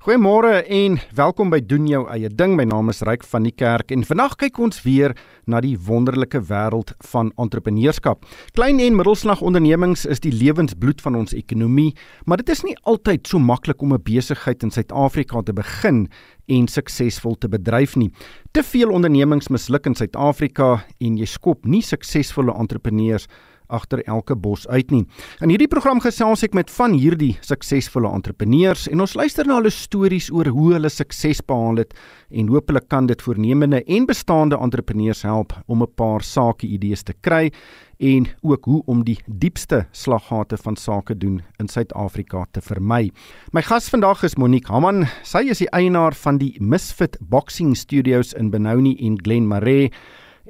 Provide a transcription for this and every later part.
Goeiemôre en welkom by doen jou eie ding. My naam is Ryk van die Kerk en vandag kyk ons weer na die wonderlike wêreld van entrepreneurskap. Klein en middelslag ondernemings is die lewensbloed van ons ekonomie, maar dit is nie altyd so maklik om 'n besigheid in Suid-Afrika te begin en suksesvol te bedryf nie. Te veel ondernemings misluk in Suid-Afrika en jy skop nie suksesvolle entrepreneurs agter elke bos uit nie. In hierdie program gesels ek met van hierdie suksesvolle entrepreneurs en ons luister na hulle stories oor hoe hulle sukses behaal het en hopelik kan dit voornemende en bestaande entrepreneurs help om 'n paar sake idees te kry en ook hoe om die diepste slaggate van sake doen in Suid-Afrika te vermy. My gas vandag is Monique Hamman. Sy is die eienaar van die Misfit Boxing Studios in Benoni en Glenmarais.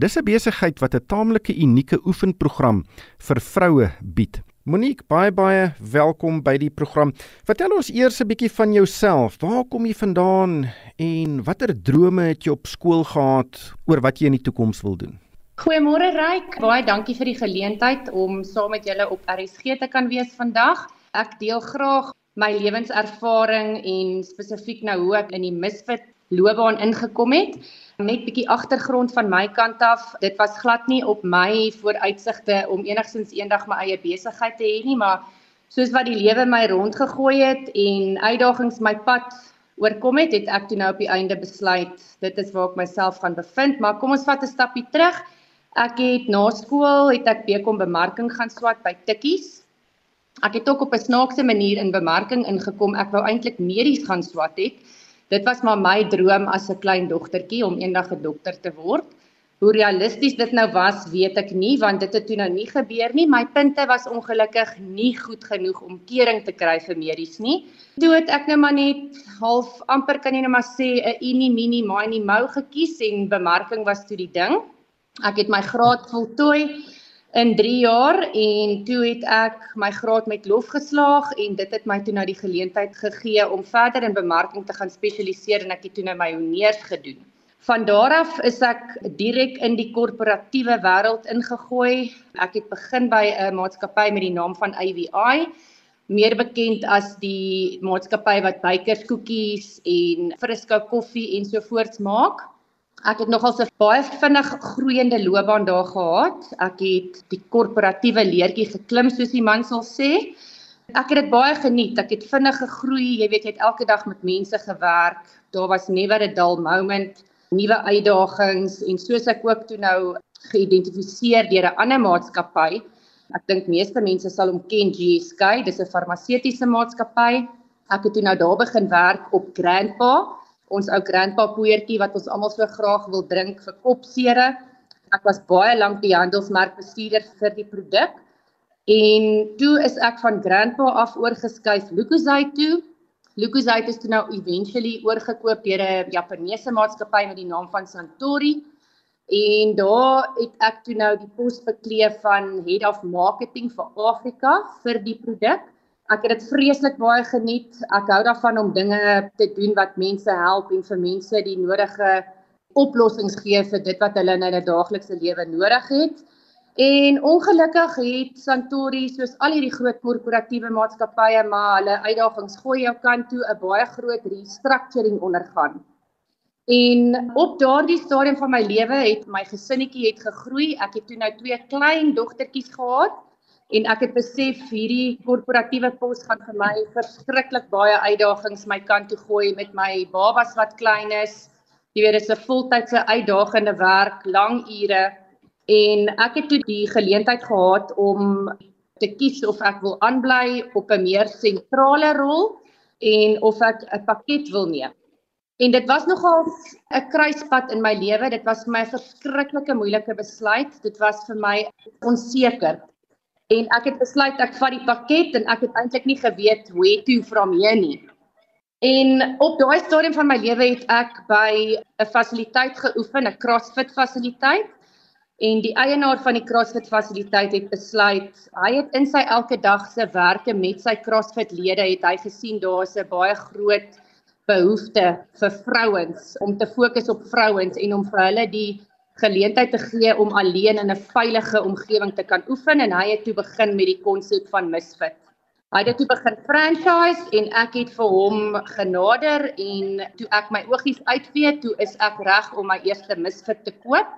Dis 'n besigheid wat 'n taamlike unieke oefenprogram vir vroue bied. Monique, baie baie welkom by die program. Vertel ons eers 'n bietjie van jouself. Waar kom jy vandaan en watter drome het jy op skool gehad oor wat jy in die toekoms wil doen? Goeiemôre Ryk. Baie dankie vir die geleentheid om saam met julle op RSG te kan wees vandag. Ek deel graag my lewenservaring en spesifiek nou hoe ek in die Misfit loopbaan ingekom het. Net bietjie agtergrond van my kant af. Dit was glad nie op my vooruitsigte om enigsins eendag my eie besigheid te hê nie, maar soos wat die lewe my rondgegooi het en uitdagings my pad oorkom het, het ek toe nou op die einde besluit dit is waar ek myself gaan bevind, maar kom ons vat 'n stappie terug. Ek het na skool het ek bekom bemarking gaan swat by Tikkies. Ek het ook op 'n snaakse manier in bemarking ingekom. Ek wou eintlik medies gaan swat het dit was maar my droom as 'n klein dogtertjie om eendag 'n dokter te word. Hoe realisties dit nou was, weet ek nie want dit het toe nou nie gebeur nie. My punte was ongelukkig nie goed genoeg om kering te kry vir medies nie. Toe het ek nou maar net half amper kan jy nou maar sê 'n uni mini mini mou gekies en bemarking was toe die ding. Ek het my graad voltooi in 3 jaar en toe het ek my graad met lof geslaag en dit het my toe nou die geleentheid gegee om verder in bemarking te gaan spesialiseer en ek het toe nou my honeurs gedoen. Van daar af is ek direk in die korporatiewe wêreld ingegooi. Ek het begin by 'n maatskappy met die naam van AVI, meer bekend as die maatskappy wat bykerskoekies en Frisco koffie ensovoorts maak. Ek het nogal 'n baie vinnig groeiende loopbaan daar gehad. Ek het die korporatiewe leertjie geklim soos die man sal sê. Ek het dit baie geniet. Ek het vinnig gegroei. Jy weet jy het elke dag met mense gewerk. Daar was never a dull moment, nuwe uitdagings en soos ek ook toe nou geïdentifiseer deur 'n ander maatskappy. Ek dink meeste mense sal hom ken GSK. Dis 'n farmaseutiese maatskappy. Ek het toe nou daar begin werk op Grandpa ons ou grandpa poeiertjie wat ons almal so graag wil drink vir kopsere. Ek was baie lank die handelsmerkbestuurder vir die produk. En toe is ek van grandpa af oorgeskuif Lucozade toe. Lucozade is toe nou eventually oorgekoop deur 'n Japaneese maatskappy met die naam van Santori. En daar het ek toe nou die pos bekleed van Head of Marketing vir Afrika vir die produk. Ek het dit vreeslik baie geniet. Ek hou daarvan om dinge te doen wat mense help en vir mense die nodige oplossings gee vir dit wat hulle in hulle daaglikse lewe nodig het. En ongelukkig het Santori soos al hierdie groot korporatiewe maatskappye maar hulle uitdagings gooi jou kant toe 'n baie groot restructuring ondergaan. En op daardie stadium van my lewe het my gesinnetjie het gegroei. Ek het toe nou twee klein dogtertjies gehad en ek het besef hierdie korporatiewe pos gaan vir my verskriklik baie uitdagings my kant toe gooi met my babas wat klein is. Jy weet dit is 'n voltydse uitdagende werk, lang ure en ek het toe die geleentheid gehad om te kies of ek wil aanbly op 'n meer sentrale rol en of ek 'n pakket wil neem. En dit was nogal 'n kruispunt in my lewe. Dit was vir my 'n verskriklike moeilike besluit. Dit was vir my onseker en ek het besluit ek vat die pakket en ek het eintlik nie geweet hoe toe from hier nie. En op daai stadium van my lewe het ek by 'n fasiliteit geoefen, 'n CrossFit fasiliteit. En die eienaar van die CrossFit fasiliteit het besluit, hy het in sy elke dag se werke met sy CrossFit lede het hy gesien daar's 'n baie groot behoefte vir vrouens om te fokus op vrouens en om vir hulle die geleentheid te gee om alleen in 'n veilige omgewing te kan oefen en hy het toe begin met die konsep van Misfit. Hy het toe begin franchise en ek het vir hom genader en toe ek my oogies uitvee, toe is ek reg om my eerste misfit te koop.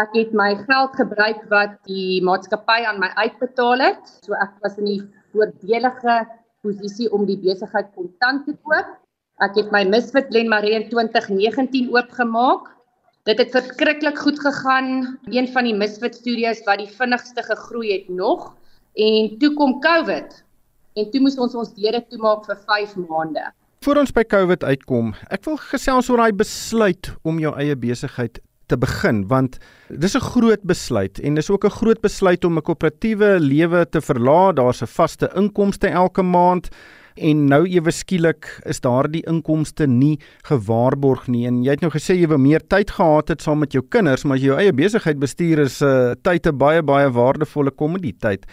Ek het my geld gebruik wat die maatskappy aan my uitbetaal het. So ek was in die voordelige posisie om die besigheid kontant te koop. Ek het my Misfit Glenmarie in 2019 oopgemaak. Dit het verskriklik goed gegaan. Een van die Misfit Studios wat die vinnigste gegroei het nog en toe kom COVID en toe moes ons ons deure toemaak vir 5 maande. Voor ons by COVID uitkom, ek wil gesels oor daai besluit om jou eie besigheid te begin want dis 'n groot besluit en dis ook 'n groot besluit om 'n koöperatiewe lewe te verlaat. Daar's 'n vaste inkomste elke maand en nou ewe skielik is daardie inkomste nie gewaarborg nie en jy het nou gesê jy wou meer tyd gehad het saam met jou kinders maar as jy jou eie besigheid bestuur is uh, tyd 'n baie baie waardevolle kommoditeit.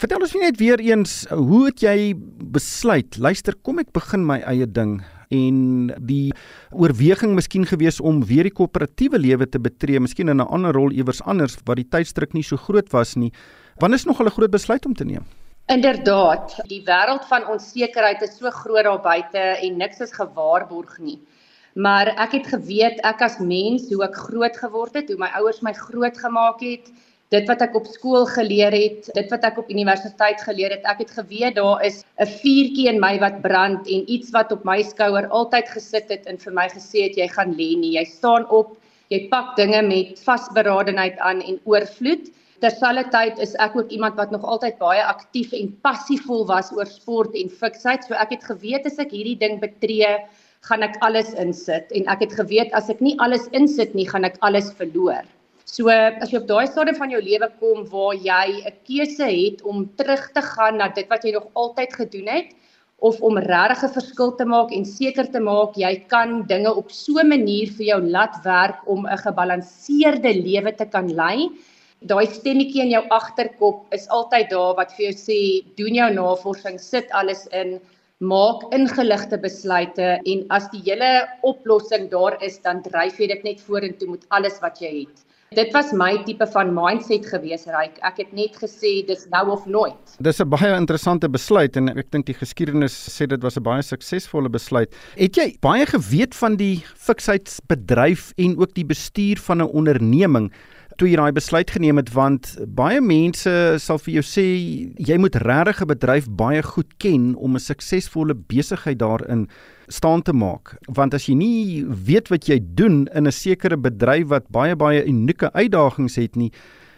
Vertel ons net weer eens, hoe het jy besluit? Luister, kom ek begin my eie ding en die oorweging miskien gewees om weer die koöperatiewe lewe te betree, miskien in 'n ander rol iewers anders waar die tydstruk nie so groot was nie. Wanneer is nog 'n groot besluit om te neem? Inderdaad, die wêreld van onsekerheid is so groot daar buite en niks is gewaarborg nie. Maar ek het geweet ek as mens hoe ek groot geword het, hoe my ouers my groot gemaak het, dit wat ek op skool geleer het, dit wat ek op universiteit geleer het, ek het geweet daar is 'n vuurtjie in my wat brand en iets wat op my skouer altyd gesit het en vir my gesê het jy gaan lê nie. Jy staan op, jy pak dinge met vasberadenheid aan en oorvloed. Terselfdertyd is ek ook iemand wat nog altyd baie aktief en passievol was oor sport en fiksheid. So ek het geweet as ek hierdie ding betree, gaan ek alles insit en ek het geweet as ek nie alles insit nie, gaan ek alles verloor. So as jy op daai stadium van jou lewe kom waar jy 'n keuse het om terug te gaan na dit wat jy nog altyd gedoen het of om regtig 'n verskil te maak en seker te maak jy kan dinge op so 'n manier vir jou laat werk om 'n gebalanseerde lewe te kan lei. Daai stemmetjie in jou agterkop is altyd daar wat vir jou sê doen jou navorsing, sit alles in, maak ingeligte besluite en as die hele oplossing daar is dan dryf jy dit net vorentoe met alles wat jy het. Dit was my tipe van mindset gewees, Ryk. Ek het net gesê dis nou of nooit. Dis 'n baie interessante besluit en ek dink die geskiedenis sê dit was 'n baie suksesvolle besluit. Het jy baie geweet van die fiksheidsbedryf en ook die bestuur van 'n onderneming? Toe jy daai besluit geneem het want baie mense sal vir jou sê jy moet regtig 'n bedryf baie goed ken om 'n suksesvolle besigheid daarin staan te maak want as jy nie weet wat jy doen in 'n sekere bedryf wat baie baie unieke uitdagings het nie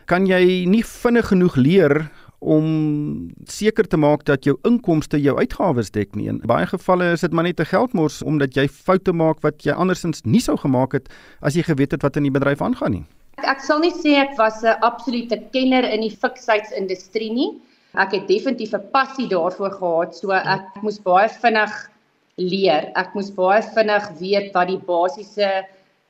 kan jy nie vinnig genoeg leer om seker te maak dat jou inkomste jou uitgawes dek nie. In baie gevalle is dit maar net 'n geldmors omdat jy foute maak wat jy andersins nie sou gemaak het as jy geweet het wat in die bedryf aangaan nie. Ek, sal nie sê ek was 'n absolute kenner in die fiksheidsindustrie nie. Ek het definitief 'n passie daarvoor gehad, so ek moes baie vinnig leer. Ek moes baie vinnig weet wat die basiese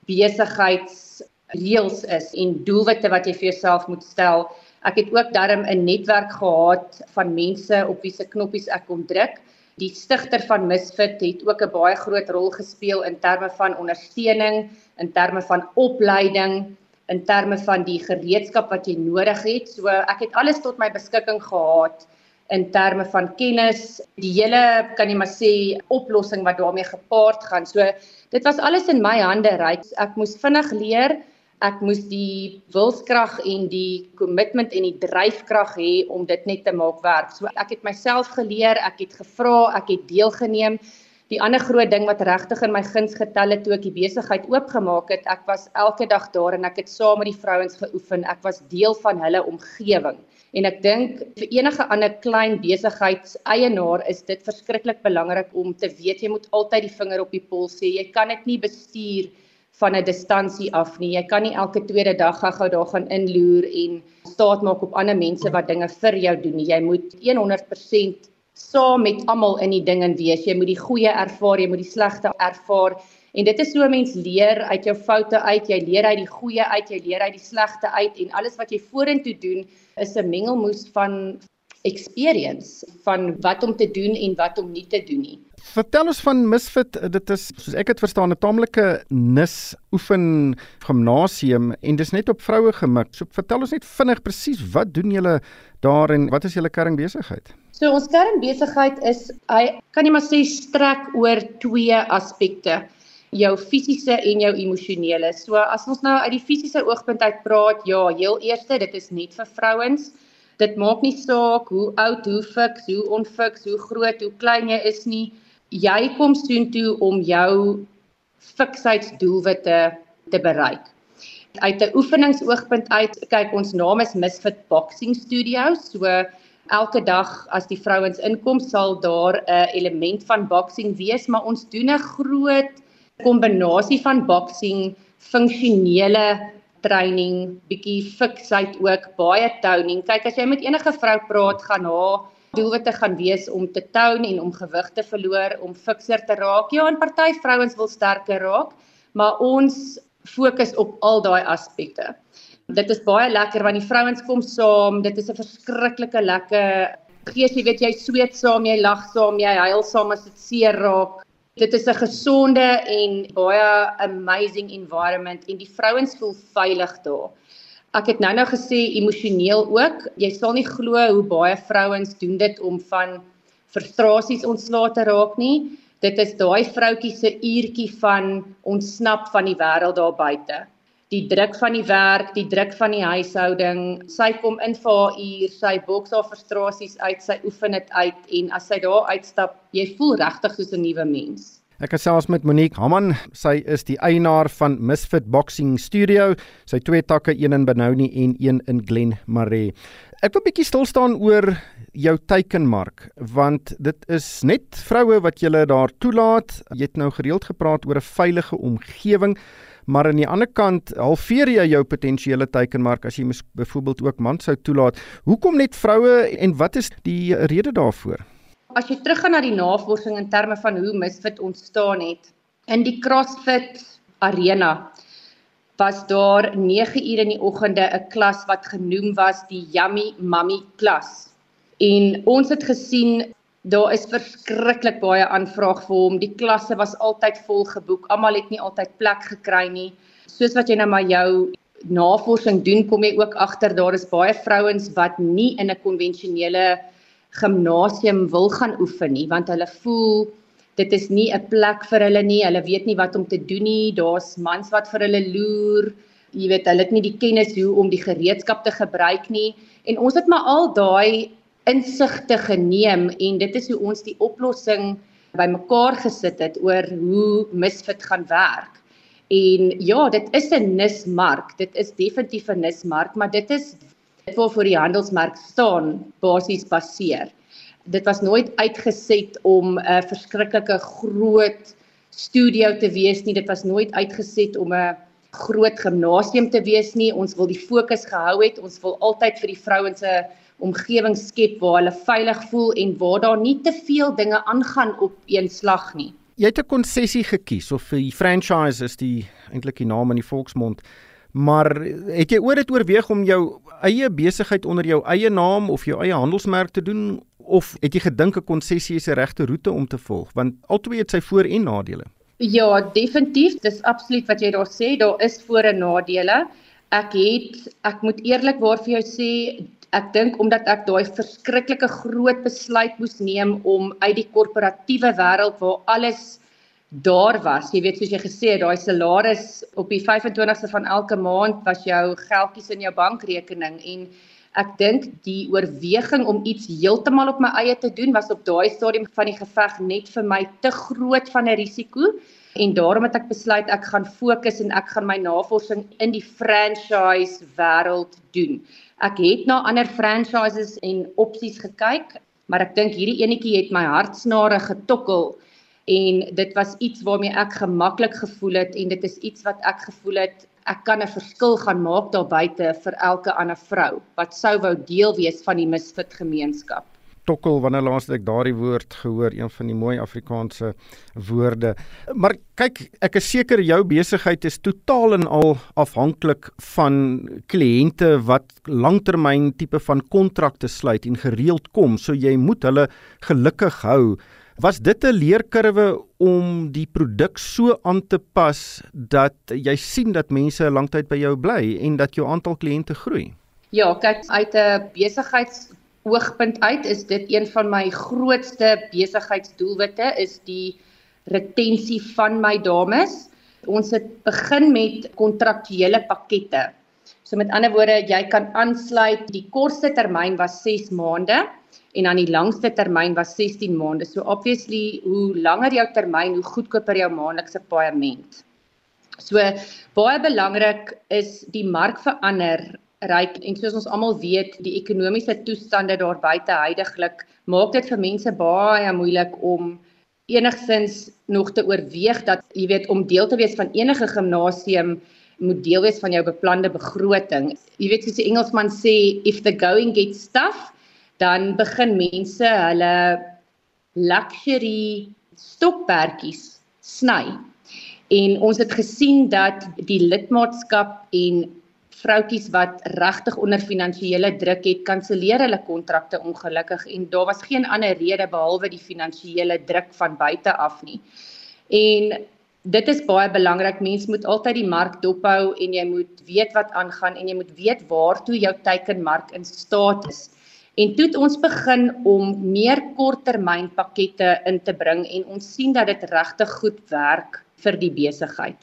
besigheidsreëls is en doelwitte wat jy vir jouself moet stel. Ek het ook darm 'n netwerk gehad van mense op wie se knoppies ek kon druk. Die stigter van Misfit het ook 'n baie groot rol gespeel in terme van ondersteuning, in terme van opleiding, in terme van die gereedskap wat jy nodig het. So ek het alles tot my beskikking gehad in terme van kennis, die hele kan jy maar sê oplossing wat daarmee gepaard gaan. So dit was alles in my hande, right? Ek moes vinnig leer. Ek moes die wilskrag en die kommitment en die dryfkrag hê om dit net te maak werk. So ek het myself geleer, ek het gevra, ek het deelgeneem. Die ander groot ding wat regtig in my guns getel het toe ek die besigheid oopgemaak het, ek was elke dag daar en ek het saam met die vrouens geoefen. Ek was deel van hulle omgewing. En ek dink vir enige ander klein besigheidseienaar is dit verskriklik belangrik om te weet jy moet altyd die vinger op die pols hê. Jy kan dit nie bestuur van 'n distansie af nie. Jy kan nie elke tweede dag gou-gou daar gaan inloer en staat maak op ander mense wat dinge vir jou doen nie. Jy moet 100% saam met almal in die ding en wees. Jy moet die goeie ervaar, jy moet die slegte ervaar. En dit is so 'n mens leer uit jou foute uit, jy leer uit die goeie uit, jy leer uit die slegte uit en alles wat jy vorentoe doen is 'n mengelmoes van experience van wat om te doen en wat om nie te doen nie. Vertel ons van Misfit, dit is soos ek dit verstaan 'n taamlike nis oefen gimnasium en dis net op vroue gemik. So vertel ons net vinnig presies wat doen julle daar en wat is julle kernbesigheid? So ons kernbesigheid is hy kan jy maar sê strek oor twee aspekte jou fisiese en jou emosionele. So as ons nou uit die fisiese oogpunt uit praat, ja, heel eerste, dit is net vir vrouens. Dit maak nie saak hoe oud, hoe fiks, hoe onfiks, hoe groot, hoe klein jy is nie. Jy kom soontoe om jou fiksheidsdoelwitte te bereik. Uit 'n oefeningsoogpunt uit, kyk ons naam is Misfit Boxing Studio, so elke dag as die vrouens inkom, sal daar 'n element van boxing wees, maar ons doen 'n groot kombinasie van boxing, funksionele training, bietjie fiksheid ook, baie toning. Kyk as jy met enige vrou praat, gaan haar doelwitte gaan wees om te tone en om gewig te verloor, om fikser te raak. Ja, en party vrouens wil sterker raak, maar ons fokus op al daai aspekte. Dit is baie lekker want die vrouens kom saam. Dit is 'n verskriklike lekker gees, jy weet jy sweet saam, jy lag saam, jy huil saam as dit seer raak. Dit is 'n gesonde en baie amazing environment en die vrouens voel veilig daar. Ek het nou-nou gesê emosioneel ook. Jy sal nie glo hoe baie vrouens doen dit om van frustrasies ontslae te raak nie. Dit is daai vroutjie se uurtjie van ontsnap van die wêreld daar buite die druk van die werk, die druk van die huishouding. Sy kom in vir haar uur, sy boks haar frustrasies uit, sy oefen dit uit en as sy daar uitstap, jy voel regtig soos 'n nuwe mens. Ek gesels met Monique Hamman. Sy is die eienaar van Misfit Boxing Studio. Sy twee takke, een in Benoni en een in Glen Marais. Ek wil 'n bietjie stil staan oor jou teikenmark want dit is net vroue wat jy daar toelaat. Jy het nou gereeld gepraat oor 'n veilige omgewing maar aan die ander kant halveer jy jou potensiële teikenmark as jy byvoorbeeld ook mans sou toelaat. Hoekom net vroue en wat is die rede daarvoor? As jy teruggaan na die navorsing in terme van hoe Misfit ontstaan het in die CrossFit arena was daar 9 ure in die oggende 'n klas wat genoem was die Yummy Mummy klas. En ons het gesien Daar is verskriklik baie aanvraag vir hom. Die klasse was altyd vol geboek. Almal het nie altyd plek gekry nie. Soos wat jy nou maar jou navorsing doen, kom jy ook agter daar is baie vrouens wat nie in 'n konvensionele gimnasium wil gaan oefen nie, want hulle voel dit is nie 'n plek vir hulle nie. Hulle weet nie wat om te doen nie. Daar's mans wat vir hulle loer. Jy weet, hulle het nie die kennis hoe om die gereedskap te gebruik nie. En ons het maar al daai insigte geneem en dit is hoe ons die oplossing bymekaar gesit het oor hoe misfit gaan werk. En ja, dit is 'n nismark. Dit is definitief 'n nismark, maar dit is dit waarvoor die handelsmerk staan basies baseer. Dit was nooit uitgeset om 'n verskriklike groot studio te wees nie. Dit was nooit uitgeset om 'n groot gimnasium te wees nie. Ons wil die fokus gehou het. Ons wil altyd vir die vrouens se omgewing skep waar hulle veilig voel en waar daar nie te veel dinge aangaan op een slag nie. Jy het 'n konsessie gekies of die franchise is die eintlik die naam in die volksmond. Maar het jy ooit dit oorweeg om jou eie besigheid onder jou eie naam of jou eie handelsmerk te doen of het jy gedink 'n konsessie is die regte roete om te volg want albei het sy voor en nadele? Ja, definitief, dis absoluut wat jy daar sê, daar is voor en nadele. Ek het ek moet eerlikwaar vir jou sê ek dink omdat ek daai verskriklike groot besluit moes neem om uit die korporatiewe wêreld waar alles daar was. Jy weet soos jy gesê het, daai salaris op die 25ste van elke maand was jou geldjies in jou bankrekening en ek dink die oorweging om iets heeltemal op my eie te doen was op daai stadium van die geveg net vir my te groot van 'n risiko en daarom het ek besluit ek gaan fokus en ek gaan my navorsing in die franchise wêreld doen. Ek het na ander franchises en opsies gekyk, maar ek dink hierdie enetjie het my hartsnare getokkel en dit was iets waarmee ek gemaklik gevoel het en dit is iets wat ek gevoel het ek kan 'n verskil gaan maak daar buite vir elke ander vrou wat sou wou deel wees van die misfit gemeenskap. tokkel wanneer laas het ek daardie woord gehoor, een van die mooi Afrikaanse woorde. Maar kyk, ek is seker jou besigheid is totaal en al afhanklik van kliënte wat langtermyn tipe van kontrakte sluit en gereeld kom, so jy moet hulle gelukkig hou. Was dit 'n leerkurwe om die produk so aan te pas dat jy sien dat mense 'n lang tyd by jou bly en dat jou aantal kliënte groei? Ja, kyk uit 'n besigheidsoogpunt uit is dit een van my grootste besigheidsdoelwitte is die retensie van my dames. Ons het begin met kontraktuele pakkette. So met ander woorde, jy kan aansluit. Die kortste termyn was 6 maande en dan die langste termyn was 16 maande. So obviously, hoe langer jou termyn, hoe goedkoper jou maandelikse paaiement. So baie belangrik is die mark verander ryk en soos ons almal weet, die ekonomiese toestande daar buite heidaglik maak dit vir mense baie moeilik om enigsins nog te oorweeg dat jy weet om deel te wees van enige gimnasium moet deel wees van jou beplande begroting. Jy weet soos die Engelsman sê if the going gets tough, dan begin mense hulle luxury stokperdjies sny. En ons het gesien dat die lidmaatskap en vroutjies wat regtig onder finansiële druk het, kanselleer hulle kontrakte ongelukkig en daar was geen ander rede behalwe die finansiële druk van buite af nie. En dit is baie belangrik. Mens moet altyd die mark dophou en jy moet weet wat aangaan en jy moet weet waartoe jou teikenmark in staat is. En toe het ons begin om meer korttermynpakkette in te bring en ons sien dat dit regtig goed werk vir die besigheid.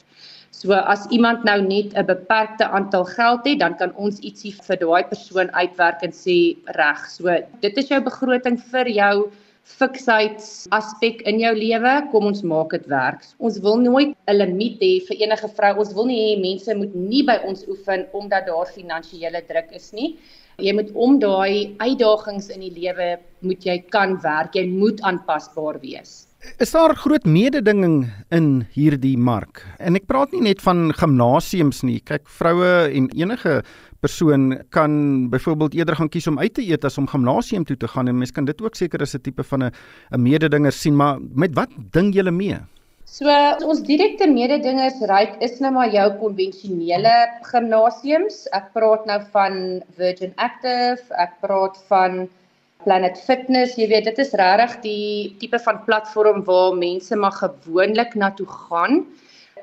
So as iemand nou net 'n beperkte aantal geld het, dan kan ons ietsie vir daai persoon uitwerk en sê reg. So dit is jou begroting vir jou fiksheids aspek in jou lewe, kom ons maak dit werk. Ons wil nooit 'n limiet hê vir enige vrou. Ons wil nie hê mense moet nie by ons oefen omdat daar finansiële druk is nie. Jy moet om daai uitdagings in die lewe moet jy kan werk. Jy moet aanpasbaar wees. Is daar groot mededinging in hierdie mark? En ek praat nie net van gimnasiums nie. Kyk, vroue en enige persoon kan byvoorbeeld eerder gaan kies om uit te eet as om gimnasium toe te gaan en mens kan dit ook seker as 'n tipe van 'n 'n mededinger sien, maar met wat ding julle mee? So ons direkte mededingers ryk is nou maar jou konvensionele gimnasiums. Ek praat nou van Virgin Active, ek praat van Planet Fitness, jy weet, dit is regtig die tipe van platform waar mense maar gewoonlik na toe gaan.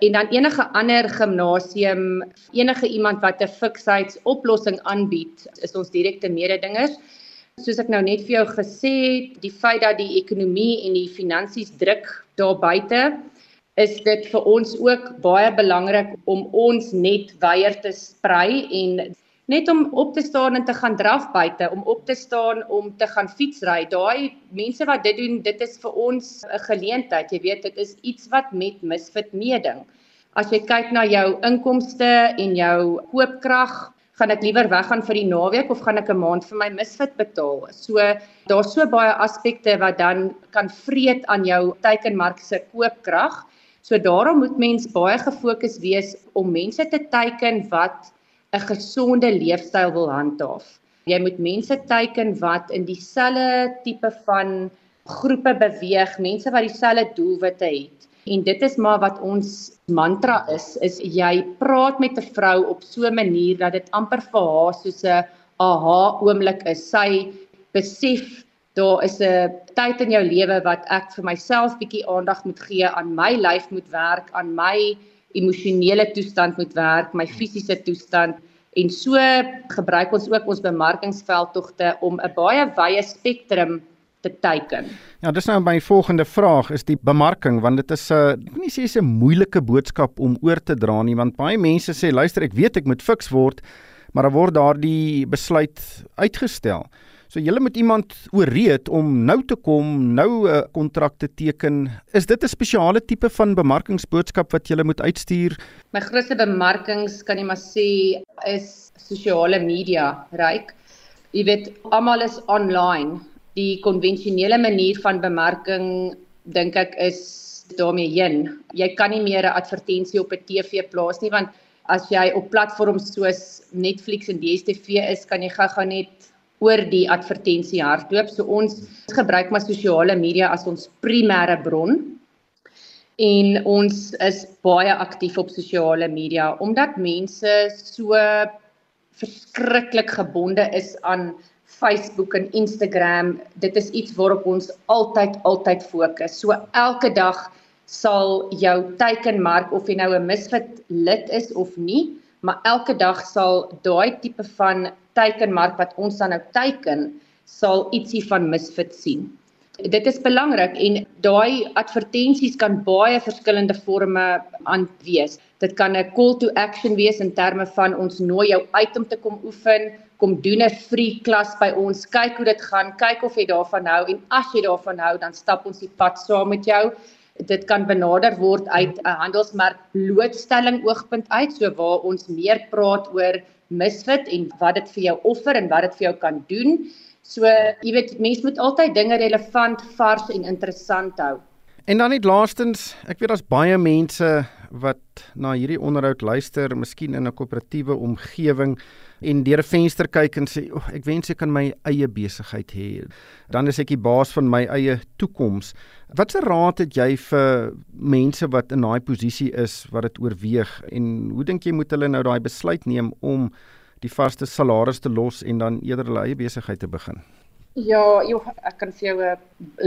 En dan enige ander gimnasium, enige iemand wat 'n fiksheidsoplossing aanbied, is ons direkte mededingers. Soos ek nou net vir jou gesê het, die feit dat die ekonomie en die finansies druk daar buite, is dit vir ons ook baie belangrik om ons net weier te sprei en net om op te staan en te gaan draf buite, om op te staan om te gaan fietsry. Daai mense wat dit doen, dit is vir ons 'n geleentheid. Jy weet, dit is iets wat met misfit meeding. As jy kyk na jou inkomste en jou koopkrag, gaan ek liewer weggaan vir die naweek of gaan ek 'n maand vir my misfit betaal. So daar's so baie aspekte wat dan kan vreet aan jou teikenmark se koopkrag. So daarom moet mens baie gefokus wees om mense te teiken wat 'n gesonde leefstyl wil handhaaf. Jy moet mense teiken wat in dieselfde tipe van groepe beweeg, mense wat dieselfde doelwitte het. En dit is maar wat ons mantra is, is jy praat met 'n vrou op so 'n manier dat dit amper vir haar soos 'n aha oomblik is. Sy besef daar is 'n tyd in jou lewe wat ek vir myself bietjie aandag moet gee, aan my lyf moet werk, aan my emosionele toestand moet werk, my fisiese toestand en so gebruik ons ook ons bemarkingsveldtogte om 'n baie wye spektrum te teiken. Ja, dis nou my volgende vraag is die bemarking want dit is 'n uh, ek wil nie sê is 'n moeilike boodskap om oor te dra nie want baie mense sê luister ek weet ek moet fiks word maar dan word daardie besluit uitgestel. So jy moet iemand ooreed om nou te kom, nou 'n kontrak te teken. Is dit 'n spesiale tipe van bemarkingsboodskap wat jy moet uitstuur? My grootste bemarkings kan jy maar sê is sosiale media, ryk. Jy weet almal is online. Die konvensionele manier van bemarking dink ek is daarmee heen. Jy kan nie meer 'n advertensie op 'n TV plaas nie want as jy op platforms soos Netflix en DStv is, kan jy gou-gou net oor die advertensie hardloop. So ons gebruik maar sosiale media as ons primêre bron. En ons is baie aktief op sosiale media omdat mense so verskriklik gebonde is aan Facebook en Instagram. Dit is iets waarop ons altyd altyd fokus. So elke dag sal jou teikenmark of jy nou 'n misfit lid is of nie, maar elke dag sal daai tipe van teikenmark wat ons dan nou teiken, sal ietsie van misfit sien. Dit is belangrik en daai advertensies kan baie verskillende forme aan wees. Dit kan 'n call to action wees in terme van ons nooi jou uit om te kom oefen, kom doen 'n free klas by ons, kyk hoe dit gaan, kyk of jy daarvan hou en as jy daarvan hou, dan stap ons die pad saam met jou dit kan benader word uit 'n handelsmerk blootstelling oogpunt uit so waar ons meer praat oor misfit en wat dit vir jou offer en wat dit vir jou kan doen. So jy weet mense moet altyd dinge relevant, vars en interessant hou. En dan net laastens, ek weet daar's baie mense wat na hierdie onderhoud luister, miskien in 'n koöperatiewe omgewing en deur 'n venster kyk en sê, "O, oh, ek wens ek kan my eie besigheid hê. Dan is ek die baas van my eie toekoms." Watse raad het jy vir mense wat in daai posisie is wat dit oorweeg en hoe dink jy moet hulle nou daai besluit neem om die vaste salaris te los en dan eerder hulle eie besigheid te begin? Ja, joh, ek kan vir jou 'n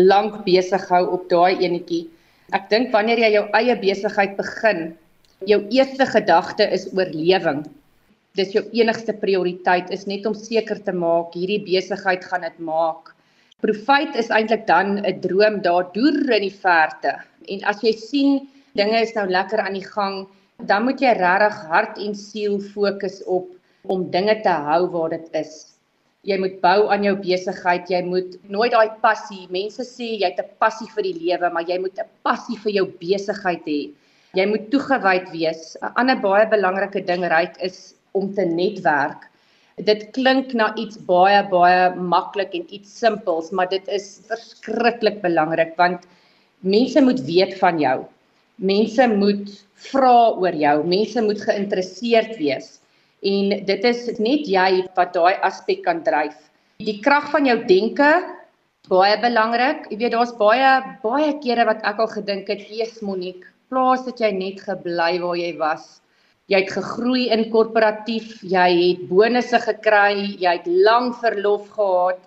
lank besig hou op daai enetjie. Ek dink wanneer jy jou eie besigheid begin, jou eerste gedagte is oorlewing dis jou enigste prioriteit is net om seker te maak hierdie besigheid gaan dit maak. Profit is eintlik dan 'n droom daar deur in die verte. En as jy sien dinge is nou lekker aan die gang, dan moet jy regtig hart en siel fokus op om dinge te hou waar dit is. Jy moet bou aan jou besigheid, jy moet nooit daai passie. Mense sê jy het 'n passie vir die lewe, maar jy moet 'n passie vir jou besigheid hê. Jy moet toegewyd wees. 'n Ander baie belangrike ding ryk is om te netwerk. Dit klink na iets baie baie maklik en iets simpels, maar dit is verskriklik belangrik want mense moet weet van jou. Mense moet vra oor jou, mense moet geïnteresseerd wees. En dit is net jy wat daai aspek kan dryf. Die krag van jou denke baie belangrik. Jy weet daar's baie baie kere wat ek al gedink het, "Jesus Monique, plaas dat jy net gebly waar jy was." jy het gegroei in korporatief, jy het bonusse gekry, jy het lang verlof gehad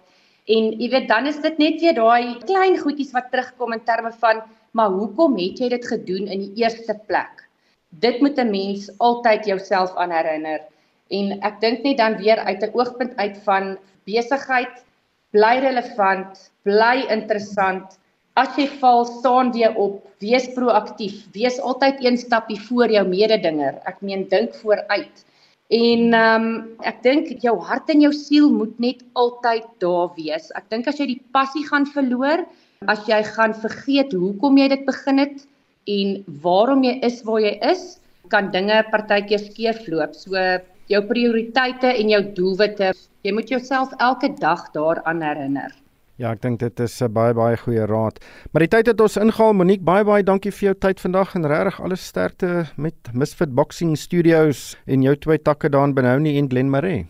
en jy weet dan is dit net weer daai klein goedjies wat terugkom in terme van maar hoekom het jy dit gedoen in die eerste plek? Dit moet 'n mens altyd jouself aan herinner. En ek dink net dan weer uit 'n oogpunt uit van besigheid bly relevant, bly interessant As jy val, staan weer op, wees proaktief, wees altyd een stappie voor jou mededinger. Ek meen dink vooruit. En ehm um, ek dink jou hart en jou siel moet net altyd daar wees. Ek dink as jy die passie gaan verloor, as jy gaan vergeet hoekom jy dit begin het en waarom jy is waar jy is, kan dinge partykeer skeefloop. So jou prioriteite en jou doelwitte, jy moet jouself elke dag daaraan herinner. Ja, ek dink dit is 'n baie baie goeie raad. Maar die tyd het ons ingehaal. Monique, baie baie dankie vir jou tyd vandag en regtig alles sterkte met Misfit Boxing Studios en jou twee takke daar in Benoni en Glenmarais.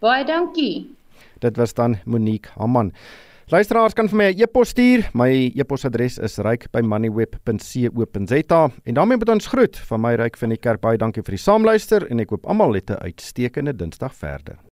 Baie dankie. Dit was dan Monique Hamman. Luisteraars kan vir my 'n e-pos stuur. My e-posadres is ryk@moneyweb.co.za en daarmee moet ons groet van my ryk van die kerk. Baie dankie vir die saamluister en ek hoop almal het 'n uitstekende Dinsdag verder.